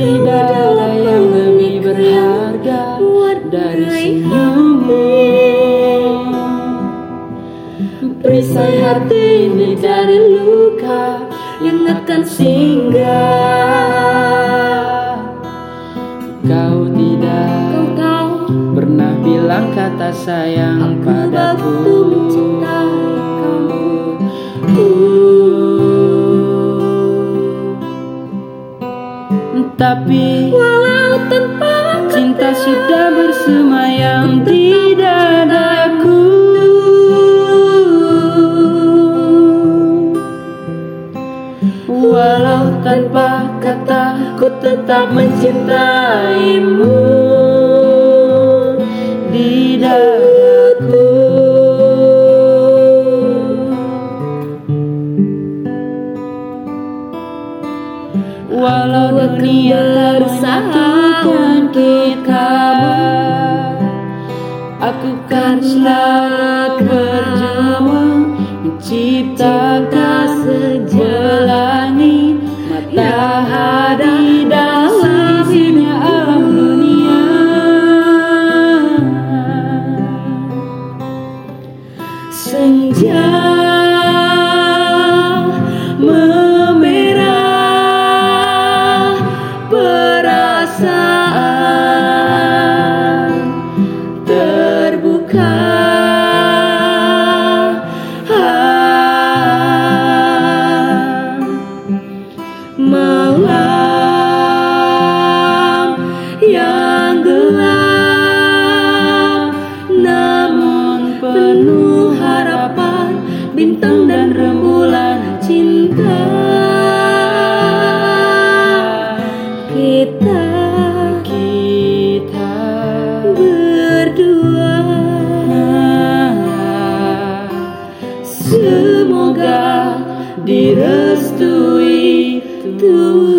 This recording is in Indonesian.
Tidak ada yang lebih berharga dari senyummu. Perisai hati ini dari luka yang akan singgah. Kau tidak Kau pernah bilang kata sayang Aku padaku. waktu Tapi Walau tanpa cinta sudah bersemayam di dadaku. Walau tanpa kata ku tetap mencintaimu Walau dunia bersatukan kita Aku kan selalu berjuang Menciptakan sejelani Matahari dalam sisinya alam dunia. Senja malam yang gelap. Namun penuh harapan bintang dan rembulan cinta. Kita kita berdua. Semoga direstui do